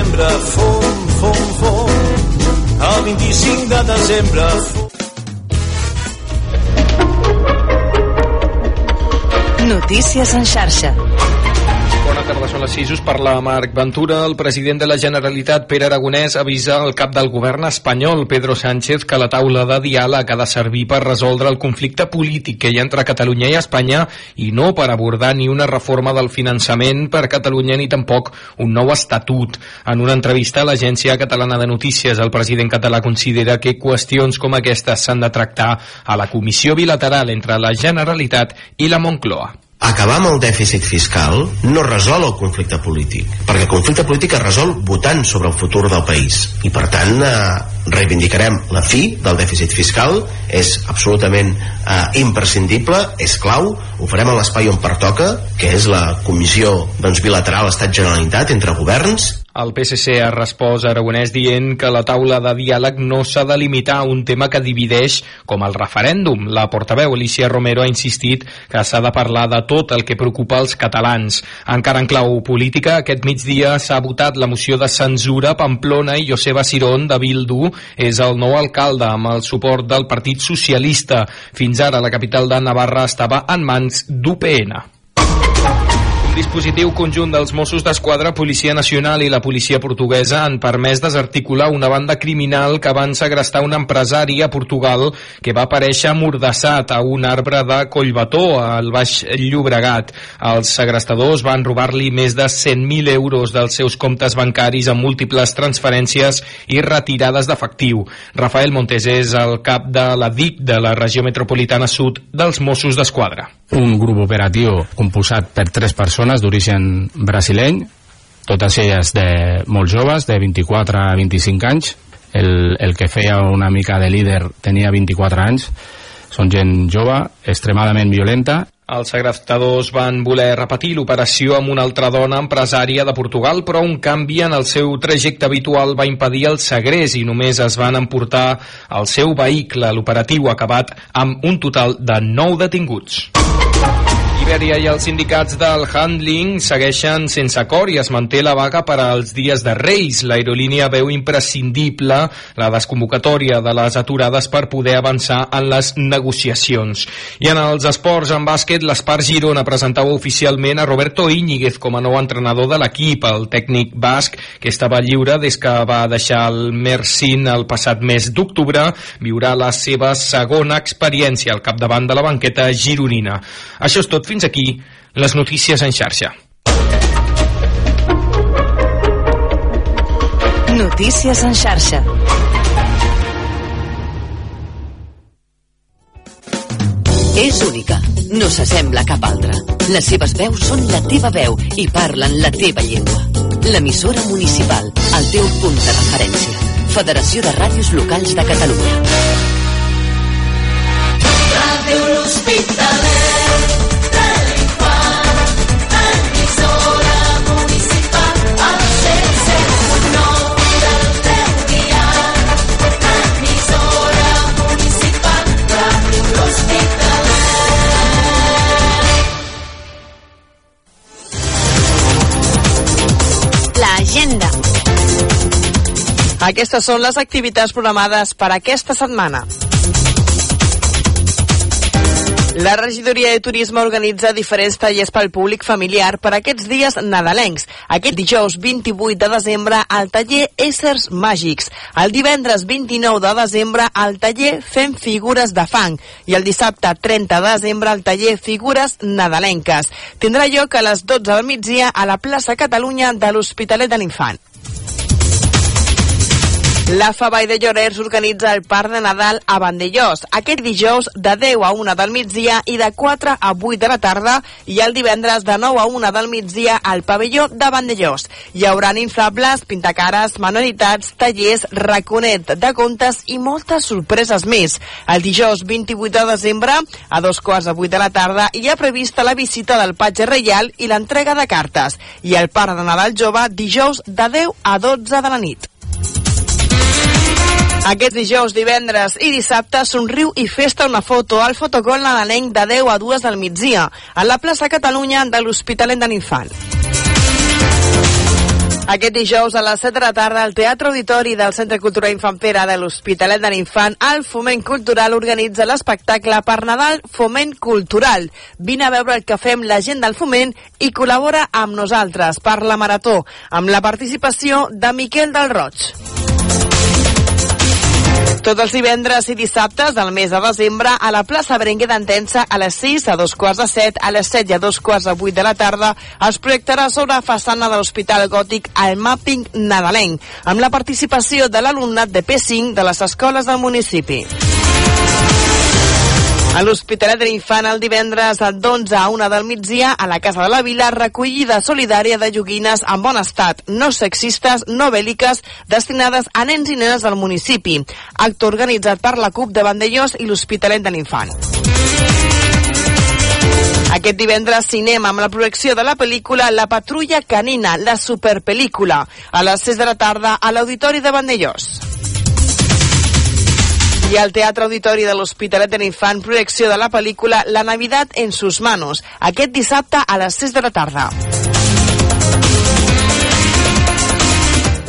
desembre, fum, fum, fum. El 25 de desembre, fum. Notícies en xarxa. Bona tarda, són les 6. Us parla Marc Ventura. El president de la Generalitat, Pere Aragonès, avisa al cap del govern espanyol, Pedro Sánchez, que la taula de diàleg ha de servir per resoldre el conflicte polític que hi ha entre Catalunya i Espanya i no per abordar ni una reforma del finançament per Catalunya ni tampoc un nou estatut. En una entrevista a l'Agència Catalana de Notícies, el president català considera que qüestions com aquestes s'han de tractar a la comissió bilateral entre la Generalitat i la Moncloa acabar amb el dèficit fiscal no resol el conflicte polític perquè el conflicte polític es resol votant sobre el futur del país. I per tant eh, reivindicarem la fi del dèficit fiscal és absolutament eh, imprescindible, és clau ho farem a l'espai on pertoca que és la comissió doncs, bilateral Estat-Generalitat entre governs el PSC ha respost a Aragonès dient que la taula de diàleg no s'ha de limitar a un tema que divideix com el referèndum. La portaveu Alicia Romero ha insistit que s'ha de parlar de tot el que preocupa els catalans. Encara en clau política, aquest migdia s'ha votat la moció de censura Pamplona i Joseba Cirón de Bildu és el nou alcalde amb el suport del Partit Socialista. Fins ara la capital de Navarra estava en mans d'UPN. Dispositiu conjunt dels Mossos d'Esquadra, Policia Nacional i la policia portuguesa han permès desarticular una banda criminal que van segrestar un empresari a Portugal que va aparèixer mordassat a un arbre de Collbató, al Baix Llobregat. Els segrestadors van robar-li més de 100.000 euros dels seus comptes bancaris amb múltiples transferències i retirades d'efectiu. Rafael Montes és el cap de la DIC de la regió metropolitana sud dels Mossos d'Esquadra. Un grup operatiu composat per tres persones persones d'origen brasileny, totes elles de molt joves, de 24 a 25 anys. El, el que feia una mica de líder tenia 24 anys. Són gent jove, extremadament violenta els segrestadors van voler repetir l'operació amb una altra dona empresària de Portugal, però un canvi en el seu trajecte habitual va impedir el segrest i només es van emportar el seu vehicle. L'operatiu acabat amb un total de 9 detinguts. Ibèria i els sindicats del handling segueixen sense acord i es manté la vaga per als dies de Reis. L'aerolínia veu imprescindible la desconvocatòria de les aturades per poder avançar en les negociacions. I en els esports en bàsquet, l'Espart Girona presentava oficialment a Roberto Íñiguez com a nou entrenador de l'equip. El tècnic basc, que estava lliure des que va deixar el Mersin el passat mes d'octubre, viurà la seva segona experiència al capdavant de la banqueta gironina. Això és tot fins aquí les notícies en xarxa. Notícies en xarxa. És única, no s'assembla a cap altra. Les seves veus són la teva veu i parlen la teva llengua. L'emissora municipal, el teu punt de referència. Federació de Ràdios Locals de Catalunya. Ràdio L'Hospitalet Aquestes són les activitats programades per aquesta setmana. La regidoria de turisme organitza diferents tallers pel públic familiar per aquests dies nadalencs. Aquest dijous 28 de desembre al taller Éssers Màgics. El divendres 29 de desembre al taller Fem Figures de Fang. I el dissabte 30 de desembre al taller Figures Nadalenques. Tindrà lloc a les 12 del migdia a la plaça Catalunya de l'Hospitalet de l'Infant. La Favall de Llorers organitza el Parc de Nadal a Vandellós. Aquest dijous de 10 a 1 del migdia i de 4 a 8 de la tarda i el divendres de 9 a 1 del migdia al pavelló de Vandellós. Hi haurà inflables, pintacares, manualitats, tallers, raconet de contes i moltes sorpreses més. El dijous 28 de desembre, a dos quarts de 8 de la tarda, hi ha prevista la visita del patge reial i l'entrega de cartes. I el Parc de Nadal Jove dijous de 10 a 12 de la nit. Aquest dijous, divendres i dissabte somriu i festa una foto al fotocol nadalenc de 10 a 2 del migdia a la plaça Catalunya de l'Hospitalet de l'Infant. Aquest dijous a les 7 de la tarda al Teatre Auditori del Centre Cultural Infant Pere de l'Hospitalet de l'Infant, el Foment Cultural organitza l'espectacle per Nadal Foment Cultural. Vine a veure el que fem la gent del Foment i col·labora amb nosaltres per la Marató, amb la participació de Miquel del Roig. Tots els divendres i dissabtes del mes de desembre a la plaça Berenguer d'Entensa a les 6, a dos quarts de 7, a les 7 i a dos quarts de 8 de la tarda es projectarà sobre la façana de l'Hospital Gòtic el Mapping Nadalenc, amb la participació de l'alumnat de P5 de les escoles del municipi. A l'Hospitalet de l'Infant el divendres d'11 a 1 del migdia a la Casa de la Vila recollida solidària de joguines en bon estat, no sexistes, no bèl·liques, destinades a nens i nenes del municipi. Acte organitzat per la CUP de Vandellós i l'Hospitalet de l'Infant. Aquest divendres cinema amb la projecció de la pel·lícula La patrulla canina, la superpel·lícula, a les 6 de la tarda a l'Auditori de Vandellós. I al Teatre Auditori de l'Hospitalet de l'Infant, projecció de la pel·lícula La Navidad en sus manos, aquest dissabte a les 6 de la tarda.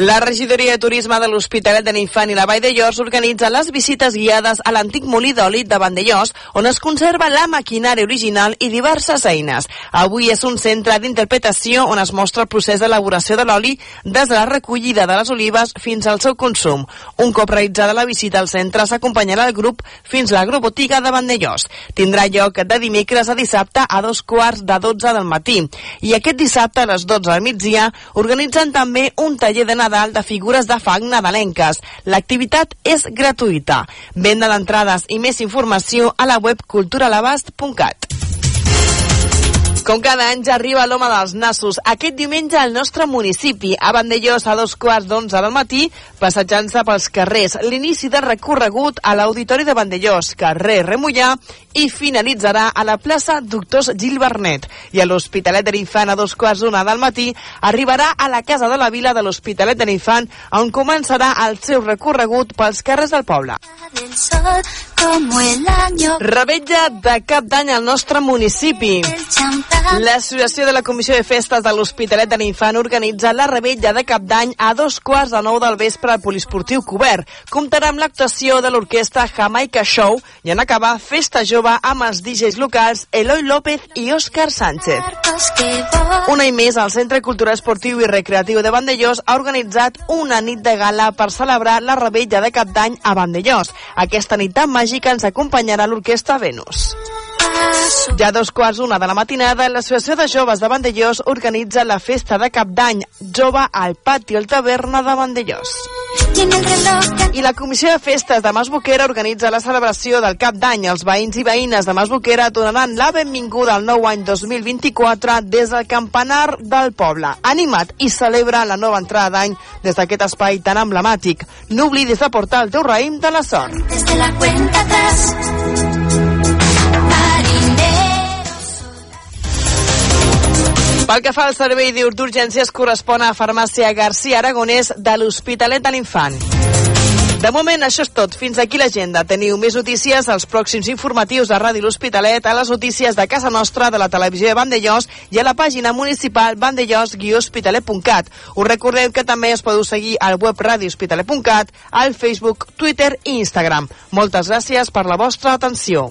La regidoria de turisme de l'Hospitalet de l'Infant i la Vall de Llos organitza les visites guiades a l'antic molí d'oli de Vandellós, on es conserva la maquinària original i diverses eines. Avui és un centre d'interpretació on es mostra el procés d'elaboració de l'oli des de la recollida de les olives fins al seu consum. Un cop realitzada la visita al centre, s'acompanyarà el grup fins a l'agrobotiga de Vandellós. Tindrà lloc de dimecres a dissabte a dos quarts de 12 del matí. I aquest dissabte a les 12 del migdia organitzen també un taller de Nadal de figures de fang nadalenques. L'activitat és gratuïta. Venda d'entrades i més informació a la web culturalabast.cat. Com cada any ja arriba l'home dels nassos. Aquest diumenge al nostre municipi, a Vandellós a dos quarts d'onze del matí, passejant-se pels carrers. L'inici de recorregut a l'Auditori de Vandellós, carrer Remullà, i finalitzarà a la plaça Doctors Gil Bernet. I a l'Hospitalet de l'Infant a dos quarts d'una del matí arribarà a la Casa de la Vila de l'Hospitalet de l'Infant, on començarà el seu recorregut pels carrers del poble. Rebetlla de cap d'any al nostre municipi. el L'Associació de la Comissió de Festes de l'Hospitalet de l'Infant organitza la rebetlla de cap d'any a dos quarts de nou del vespre al Polisportiu Cobert. Comptarà amb l'actuació de l'orquestra Jamaica Show i en acabar Festa Jove amb els DJs locals Eloi López i Òscar Sánchez. barcos que volan Un any més, el Centre Cultural Esportiu i Recreatiu de Vandellós ha organitzat una nit de gala per celebrar la rebetlla de cap d'any a Vandellós. Aquesta nit tan màgica ens acompanyarà l'orquestra Venus. Ja a dos quarts una de la matinada, l'Associació de Joves de Vandellós organitza la festa de cap d'any jove al pati el taverna de Vandellós. I la Comissió de Festes de Masboquera organitza la celebració del cap d'any. Els veïns i veïnes de Masboquera donaran la benvinguda al nou any 2024 des del campanar del poble. Animat i celebra la nova entrada d'any des d'aquest espai tan emblemàtic. No oblidis de portar el teu raïm de la sort. desde la cuenta atrás Pel que fa al servei d'urgències correspon a Farmàcia García Aragonès de l'Hospitalet de l'Infant. De moment, això és tot. Fins aquí l'agenda. Teniu més notícies als pròxims informatius de Ràdio L'Hospitalet, a les notícies de casa nostra, de la televisió de Vandellós i a la pàgina municipal vandellós-hospitalet.cat. Us recordeu que també es podeu seguir al web radiohospitalet.cat, al Facebook, Twitter i Instagram. Moltes gràcies per la vostra atenció.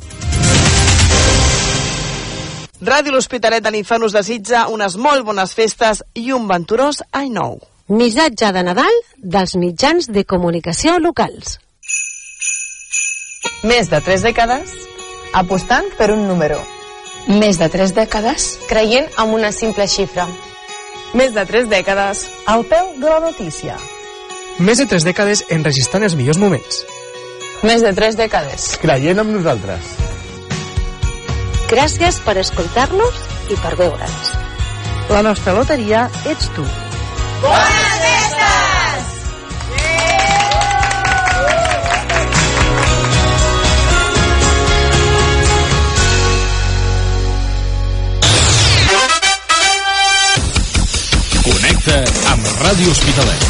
Ràdio L'Hospitalet de l'Infant us desitja unes molt bones festes i un venturós any nou. Missatge de Nadal dels mitjans de comunicació locals. Més de tres dècades apostant per un número. Més de tres dècades creient en una simple xifra. Més de tres dècades al peu de la notícia. Més de tres dècades enregistrant els millors moments. Més de tres dècades. Creient en nosaltres. Gràcies per escoltar-nos i per veure'ns. La nostra loteria ets tu. Bones festes! Connecta amb Ràdio Hospitalet.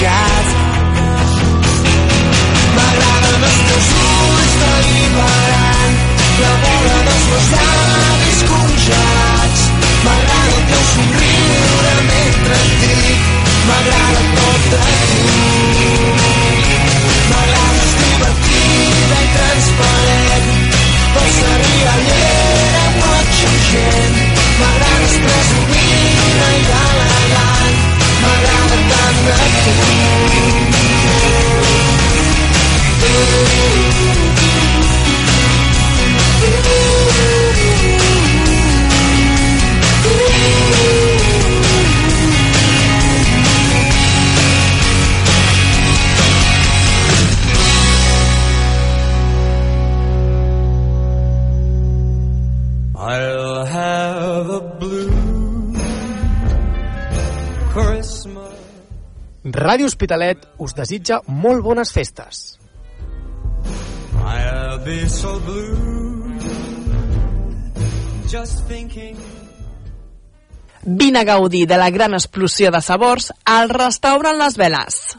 jazz. M'agraden els teus ulls deliberant, la bola dels meus llavis congelats. M'agrada el teu somriure mentre et dic, m'agrada tot de tu. Ràdio Hospitalet us desitja molt bones festes. I'll be so blue just thinking. Vine a gaudir de la gran explosió de sabors al restaurant Les Veles.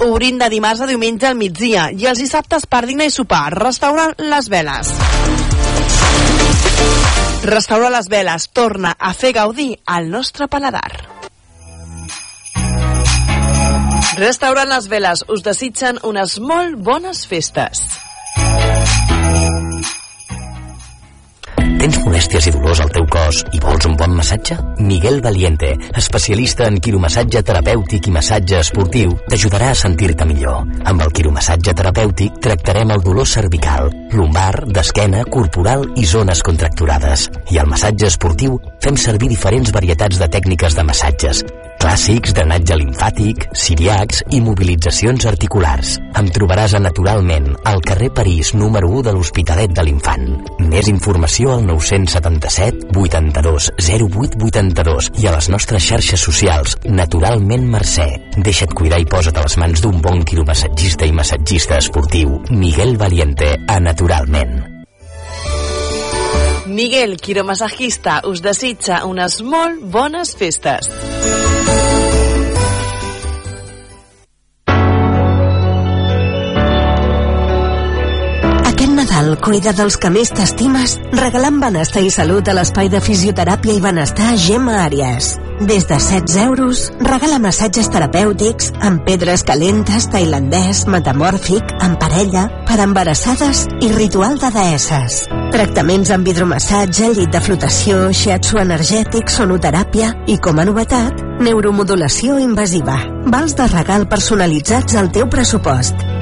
Obrint de dimarts a diumenge al migdia i els dissabtes per dinar i sopar. Restaurant Les Veles. Restaurant Les Veles torna a fer gaudir al nostre paladar. Restaurant Les Veles us desitgen unes molt bones festes. Tens molèsties i dolors al teu cos i vols un bon massatge? Miguel Valiente, especialista en quiromassatge terapèutic i massatge esportiu, t'ajudarà a sentir-te millor. Amb el quiromassatge terapèutic tractarem el dolor cervical, lumbar, d'esquena, corporal i zones contracturades. I al massatge esportiu fem servir diferents varietats de tècniques de massatges, clàssics, drenatge limfàtic, siriacs i mobilitzacions articulars. Em trobaràs a Naturalment, al carrer París, número 1 de l'Hospitalet de l'Infant. Més informació al 977 82 08 82 i a les nostres xarxes socials Naturalment Mercè. Deixa't cuidar i posa't a les mans d'un bon quiromassatgista i massatgista esportiu. Miguel Valiente, a Naturalment. Miguel, quiromassajista, us desitja unes molt bones festes. Nadal cuida dels que més t'estimes regalant benestar i salut a l'espai de fisioteràpia i benestar Gemma Àries. Des de 16 euros, regala massatges terapèutics amb pedres calentes, tailandès, metamòrfic, en parella, per embarassades i ritual de deesses. Tractaments amb hidromassatge, llit de flotació, shiatsu energètic, sonoteràpia i, com a novetat, neuromodulació invasiva. Vals de regal personalitzats al teu pressupost.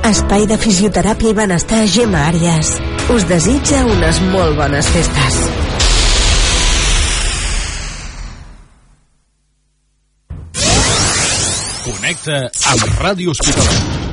Espai de fisioteràpia i benestar Gemma Àries. Us desitja unes molt bones festes. Connecta amb Ràdio Hospitalet.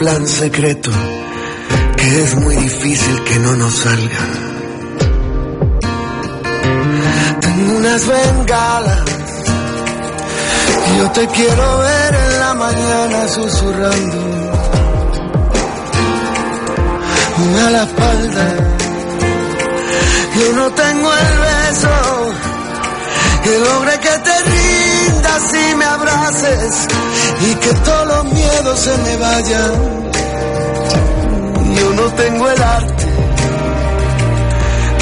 plan secreto que es muy difícil que no nos salga. Tengo unas bengalas y yo te quiero ver en la mañana susurrando. Una a la espalda, yo no tengo el beso que logré que vendas y me abraces y que todos los miedos se me vayan. Yo no tengo el arte,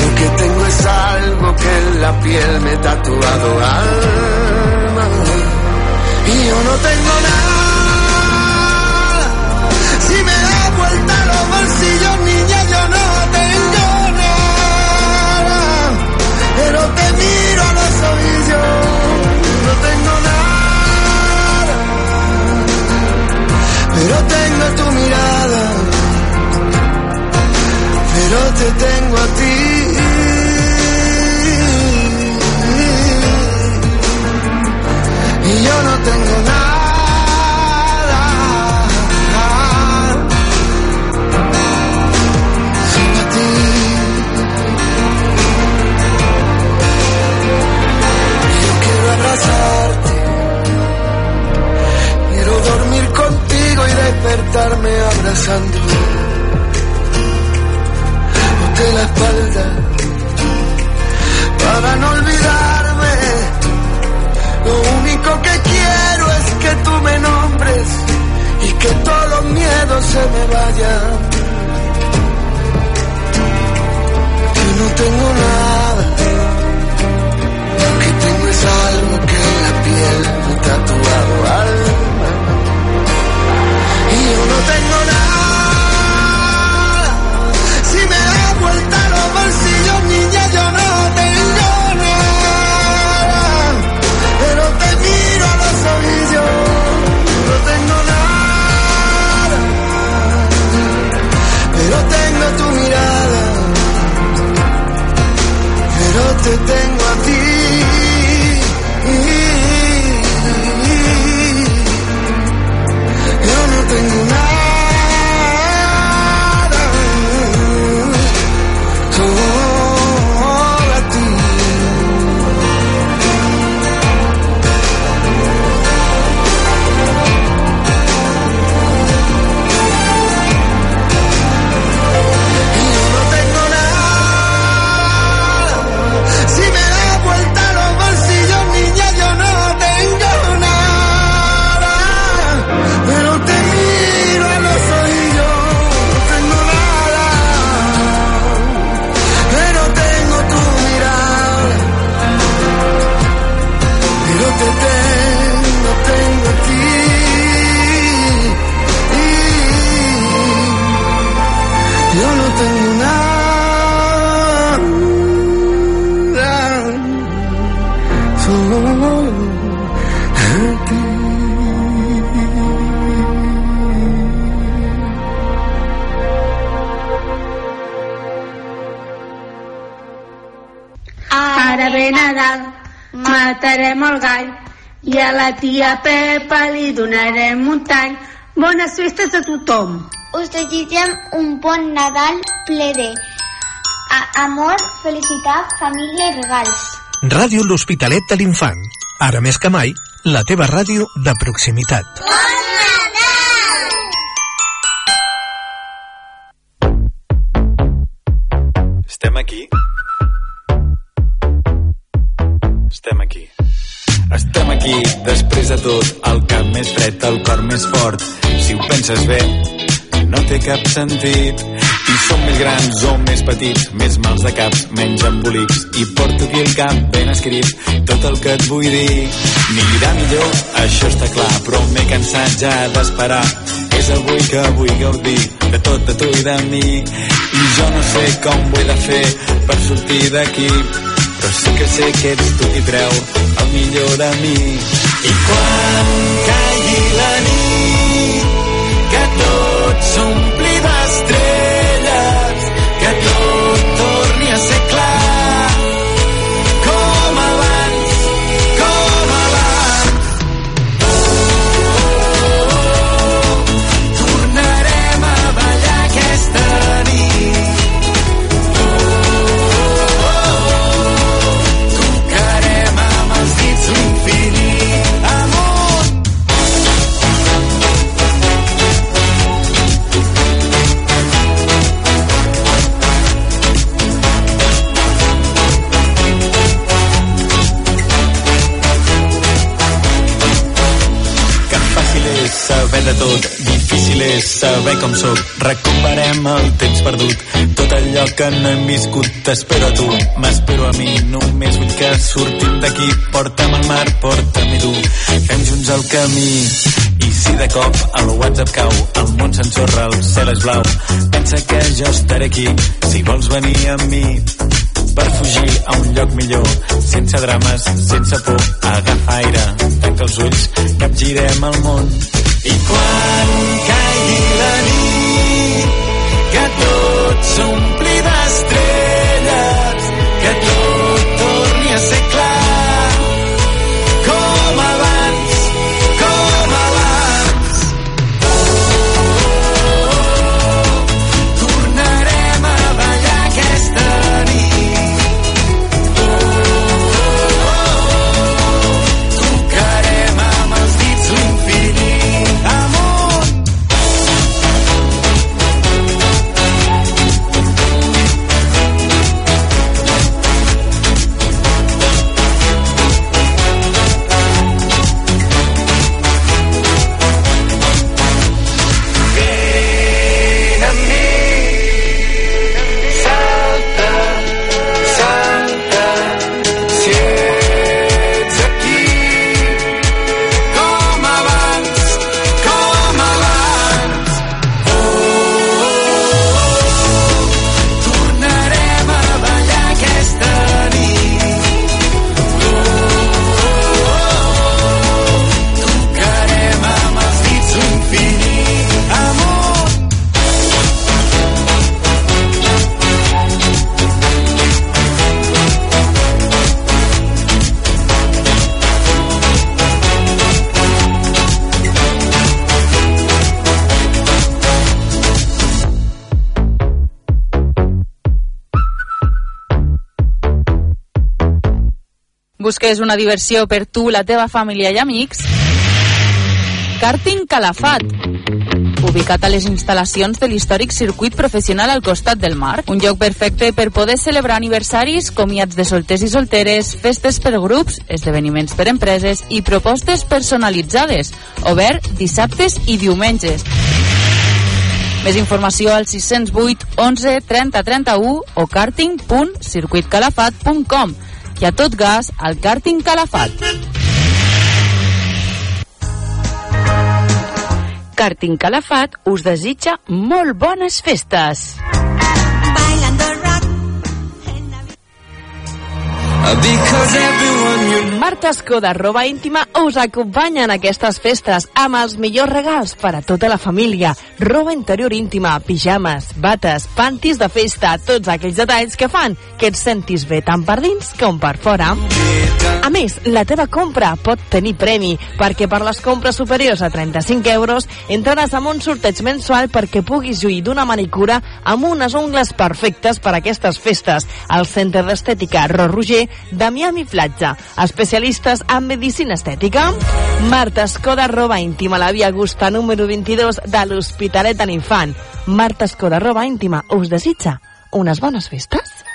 lo que tengo es algo que en la piel me he tatuado alma. Y yo no tengo nada. A tia Pepa li donarem un tall. Bones festes a tothom. Us desitgem un bon Nadal ple de a- amor, felicitat, família i regals. Ràdio L'Hospitalet de l'Infant. Ara més que mai, la teva ràdio de proximitat. Després de tot, el cap més fred, el cor més fort. Si ho penses bé, no té cap sentit. I som més grans o més petits, més mals de caps, menys embolics. I porto aquí el cap ben escrit, tot el que et vull dir. Anirà millor, això està clar, però m'he cansat ja d'esperar. És avui que vull gaudir de tot de tu i de mi. I jo no sé com ho he de fer per sortir d'aquí, però sí que sé que ets tu qui treu el millor de mi. I quan caigui la nit, que tot s'ompli d'estrelles, saber com sóc. Recuperem el temps perdut, tot allò que no hem viscut. T'espero a tu, m'espero a mi, només vull que sortim d'aquí. Porta'm al mar, porta'm i tu, fem junts el camí. I si de cop el WhatsApp cau, el món s'ensorra, el cel és blau, pensa que jo estaré aquí, si vols venir amb mi per fugir a un lloc millor, sense drames, sense por, agafa aire, tanca els ulls, capgirem el món. I quan caigui la nit, que tot s'ompli d'estrelles, que tot torni a ser clar, busques una diversió per tu, la teva família i amics, Karting Calafat, ubicat a les instal·lacions de l'històric circuit professional al costat del mar. Un lloc perfecte per poder celebrar aniversaris, comiats de solters i solteres, festes per grups, esdeveniments per empreses i propostes personalitzades. Obert dissabtes i diumenges. Més informació al 608 11 30 31 o karting.circuitcalafat.com i a tot gas al Karting Calafat. Karting Calafat us desitja molt bones festes. Marta Escoda, roba íntima, us acompanya en aquestes festes amb els millors regals per a tota la família. Roba interior íntima, pijames, bates, pantis de festa, tots aquells detalls que fan que et sentis bé tant per dins com per fora. A més, la teva compra pot tenir premi, perquè per les compres superiors a 35 euros entraràs en un sorteig mensual perquè puguis lluir d'una manicura amb unes ungles perfectes per a aquestes festes al Centre d'Estètica Ro Roger de Miami Platja. Especialistes en medicina estètica. Marta Escoda, roba íntima, la via Augusta número 22 de l'Hospitalet de l'Infant. Marta Escoda, roba íntima, us desitja unes bones festes.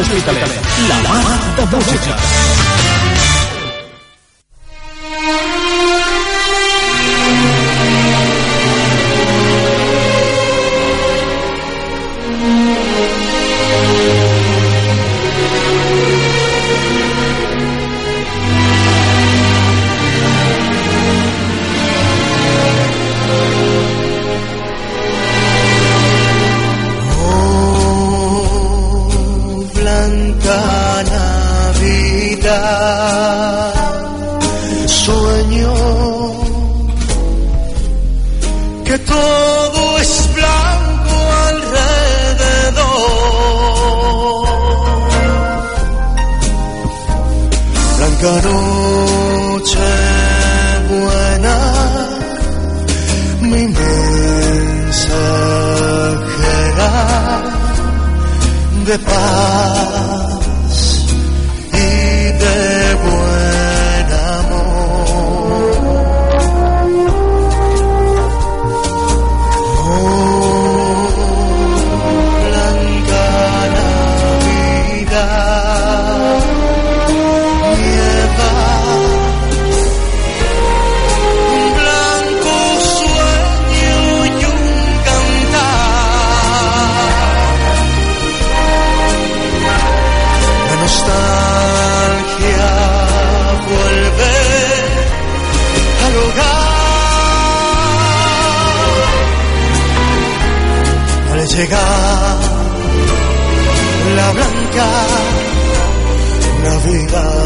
Ràdio Hospitalet, la mà de música. paz e devo Navidad.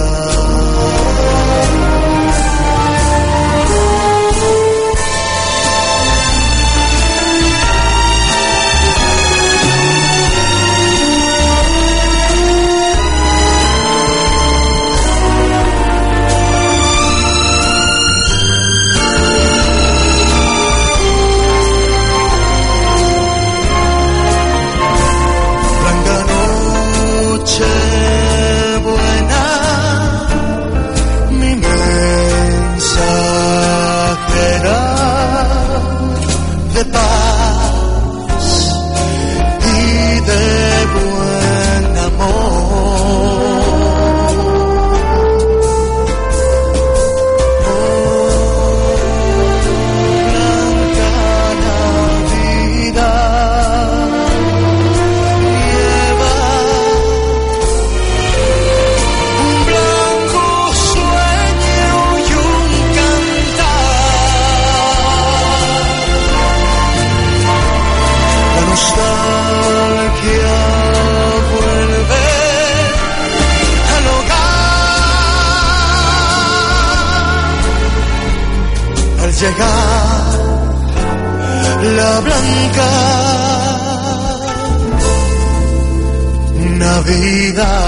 Llegar la blanca Navidad.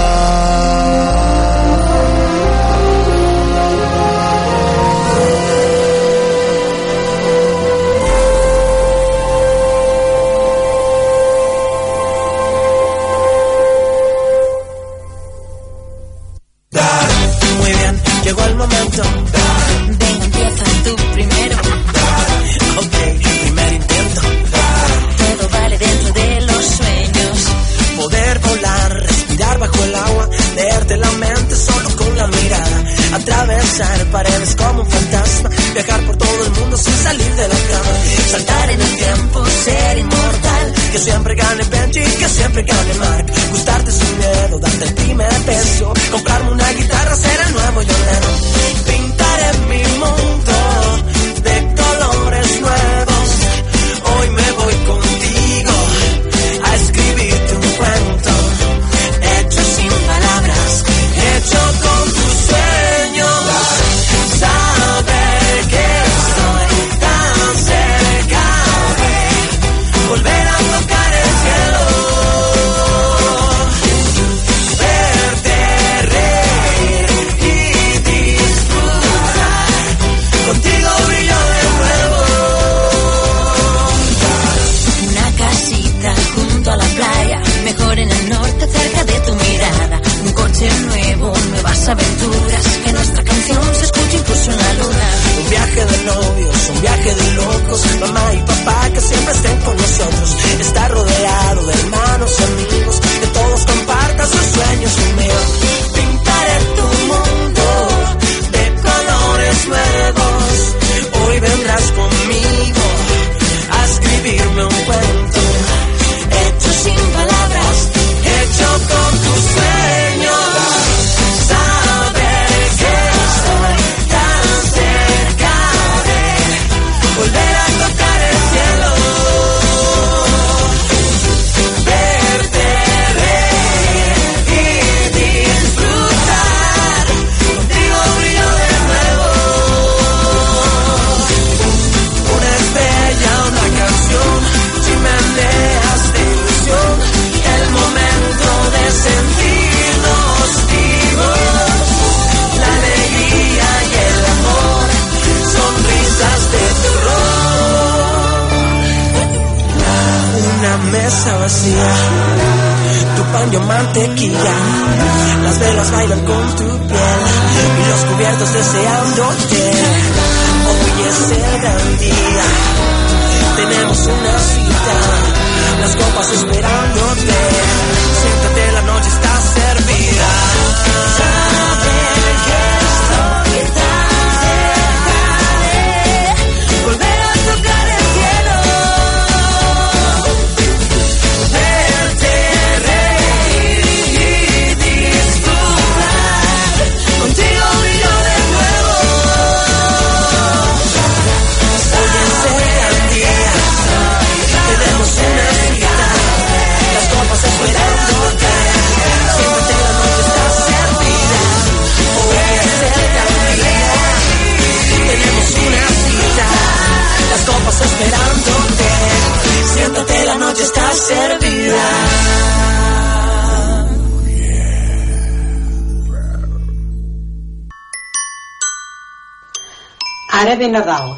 ara ve Nadal.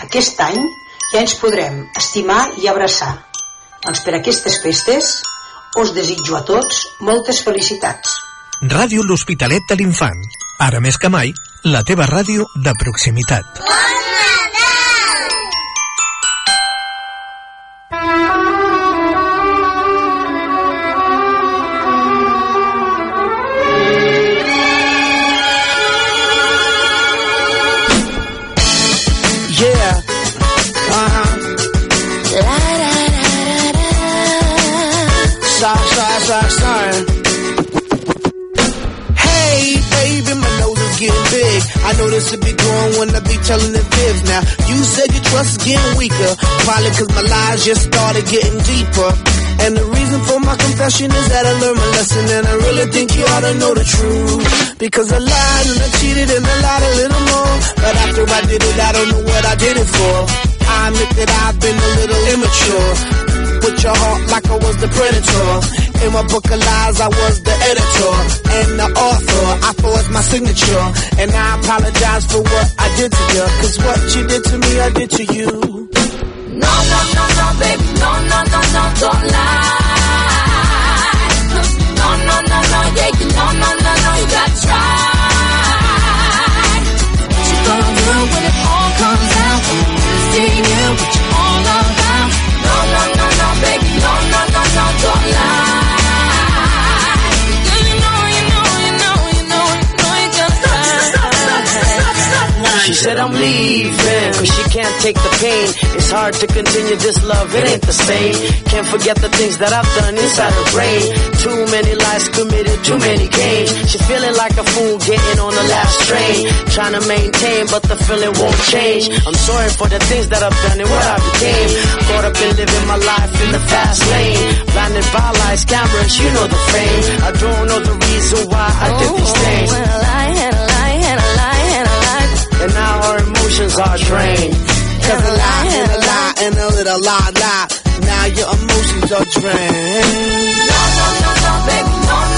aquest any ja ens podrem estimar i abraçar. Doncs per aquestes festes us desitjo a tots moltes felicitats. Ràdio L'Hospitalet de l'Infant. Ara més que mai, la teva ràdio de proximitat. Bon Nadal! trust getting weaker. Probably cause my lies just started getting deeper. And the reason for my confession is that I learned my lesson and I really think you ought to know the truth. Because I lied and I cheated and I lied a little more. But after I did it, I don't know what I did it for. I admit that I've been a little immature. With your heart like I was the predator. In my book of lies, I was the editor and the author. I forged my signature, and I apologize for what I did to you. Cause what you did to me, I did to you. No, no, no, no, baby, no, no, no, no, don't lie. Said I'm leaving, cause she can't take the pain. It's hard to continue this love, it ain't the same. Can't forget the things that I've done inside her brain. Too many lies committed, too many games. She feeling like a fool getting on the last train. Trying to maintain, but the feeling won't change. I'm sorry for the things that I've done and what I became. Caught up in living my life in the fast lane. Blinded by lights, cameras, you know the fame. I don't know the reason why I did these oh, things. And a lie, and emotions are drained. Cause a lie and a lie and a little lie lie. Now your emotions are drained. No, no, no, no, baby, no,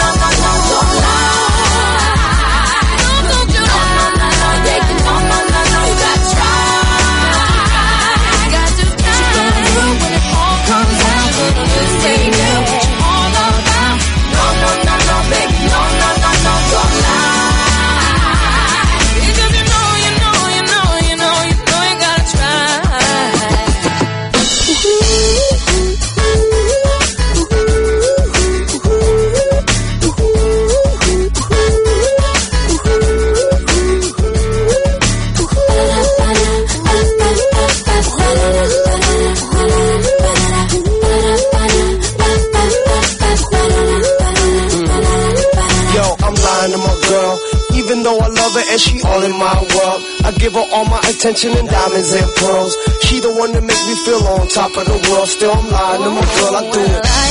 though I love her and she all in my world. I give her all my attention and diamonds and pearls. She the one that makes me feel on top of the world. Still I'm lying to my girl, I do it.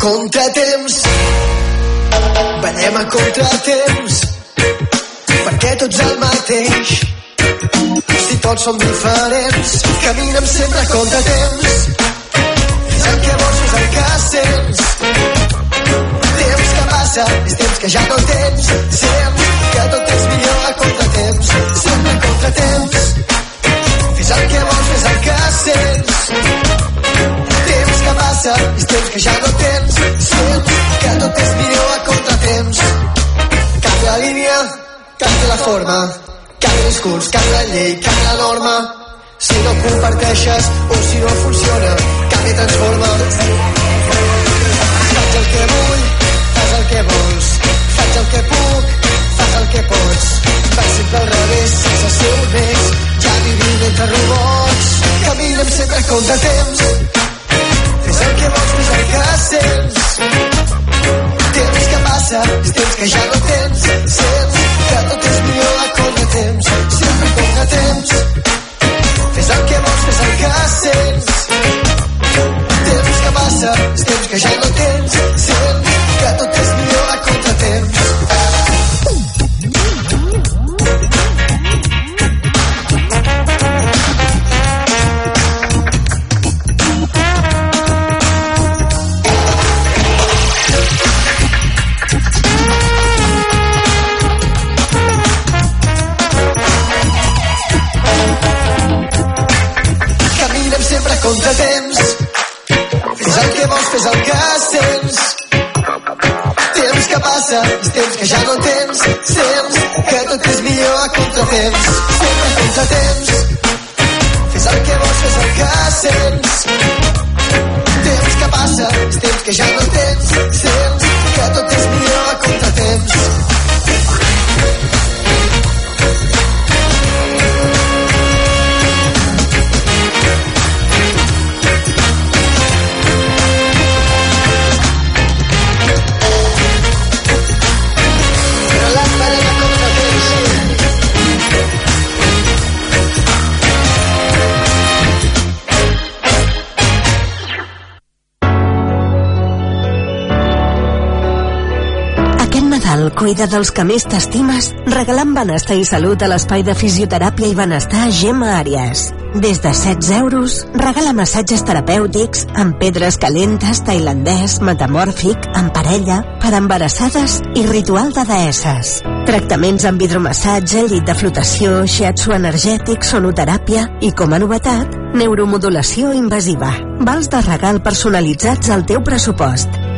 Contratemps. Venem a contratemps. Perquè tots el mateix. Si tots som diferents Caminem sempre a contratemps. És el que vols, és el que sents. Temps que passa és temps que ja no tens. Sents forma el discurs, la llei, la norma si no comparteixes o si no funciona canvia transforma faig el que vull, fas el que vols. Faig el que puc, fas el que pots. Vaig sempre al revés, sense ser honest. Ja vivim entre robots. Caminem sempre a contratemps. Fes el que vols, fes el que sents. Temps que passa, és temps que ja no tens. Sents que tot Contratemps. Fes el que vols, fes el que sents temps que passa, és temps que ja no tens, sent que tot és millor a contratemps. Passa els temps que ja no tens sents que tot és millor a contratemps. Sempre tens a temps cuida dels que més t'estimes regalant benestar i salut a l'espai de fisioteràpia i benestar Gemma Àries. Des de 16 euros, regala massatges terapèutics amb pedres calentes, tailandès, metamòrfic, en parella, per embarassades i ritual de deesses. Tractaments amb hidromassatge, llit de flotació, shiatsu energètic, sonoteràpia i, com a novetat, neuromodulació invasiva. Vals de regal personalitzats al teu pressupost.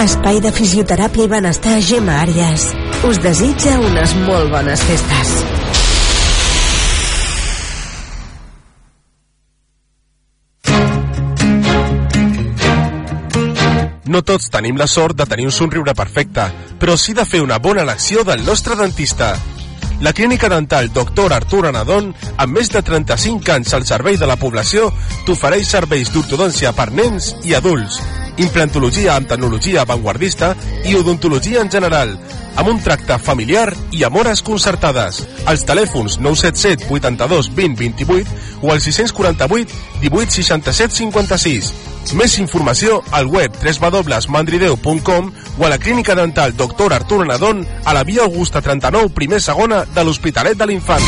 Espai de fisioteràpia i benestar Gemma Àries. Us desitja unes molt bones festes. No tots tenim la sort de tenir un somriure perfecte, però sí de fer una bona elecció del nostre dentista. La clínica dental Dr. Artur Anadon, amb més de 35 anys al servei de la població, t'ofereix serveis d'ortodòncia per nens i adults, implantologia amb tecnologia avantguardista i odontologia en general, amb un tracte familiar i amb hores concertades. Els telèfons 977 82 20 28 o al 648 18 67 56. Més informació al web www.mandrideu.com o a la clínica dental Dr. Artur Nadon a la via Augusta 39, primer segona de l'Hospitalet de l'Infant.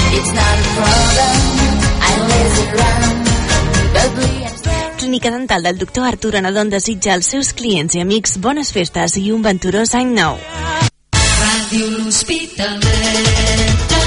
Clínica Dental del doctor Artur Anadon desitja als seus clients i amics bones festes i un venturós any nou. Ràdio L'Hospitalet de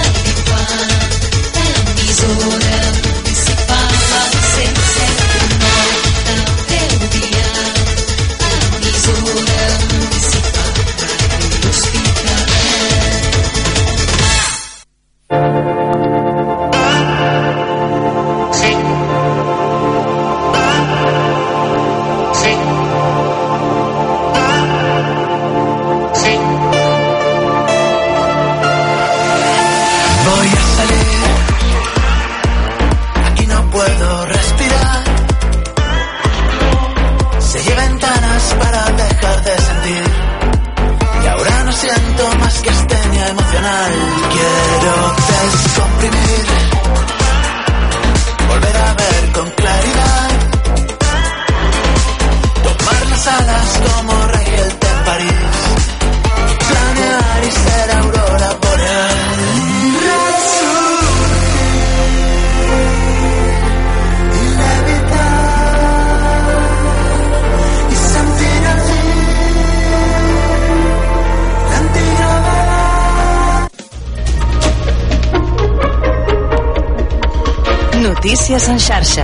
Notícies en xarxa.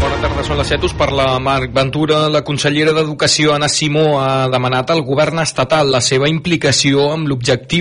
Bona tarda, són les 7. Us parla Marc Ventura. La consellera d'Educació, Anna Simó, ha demanat al govern estatal la seva implicació amb l'objectiu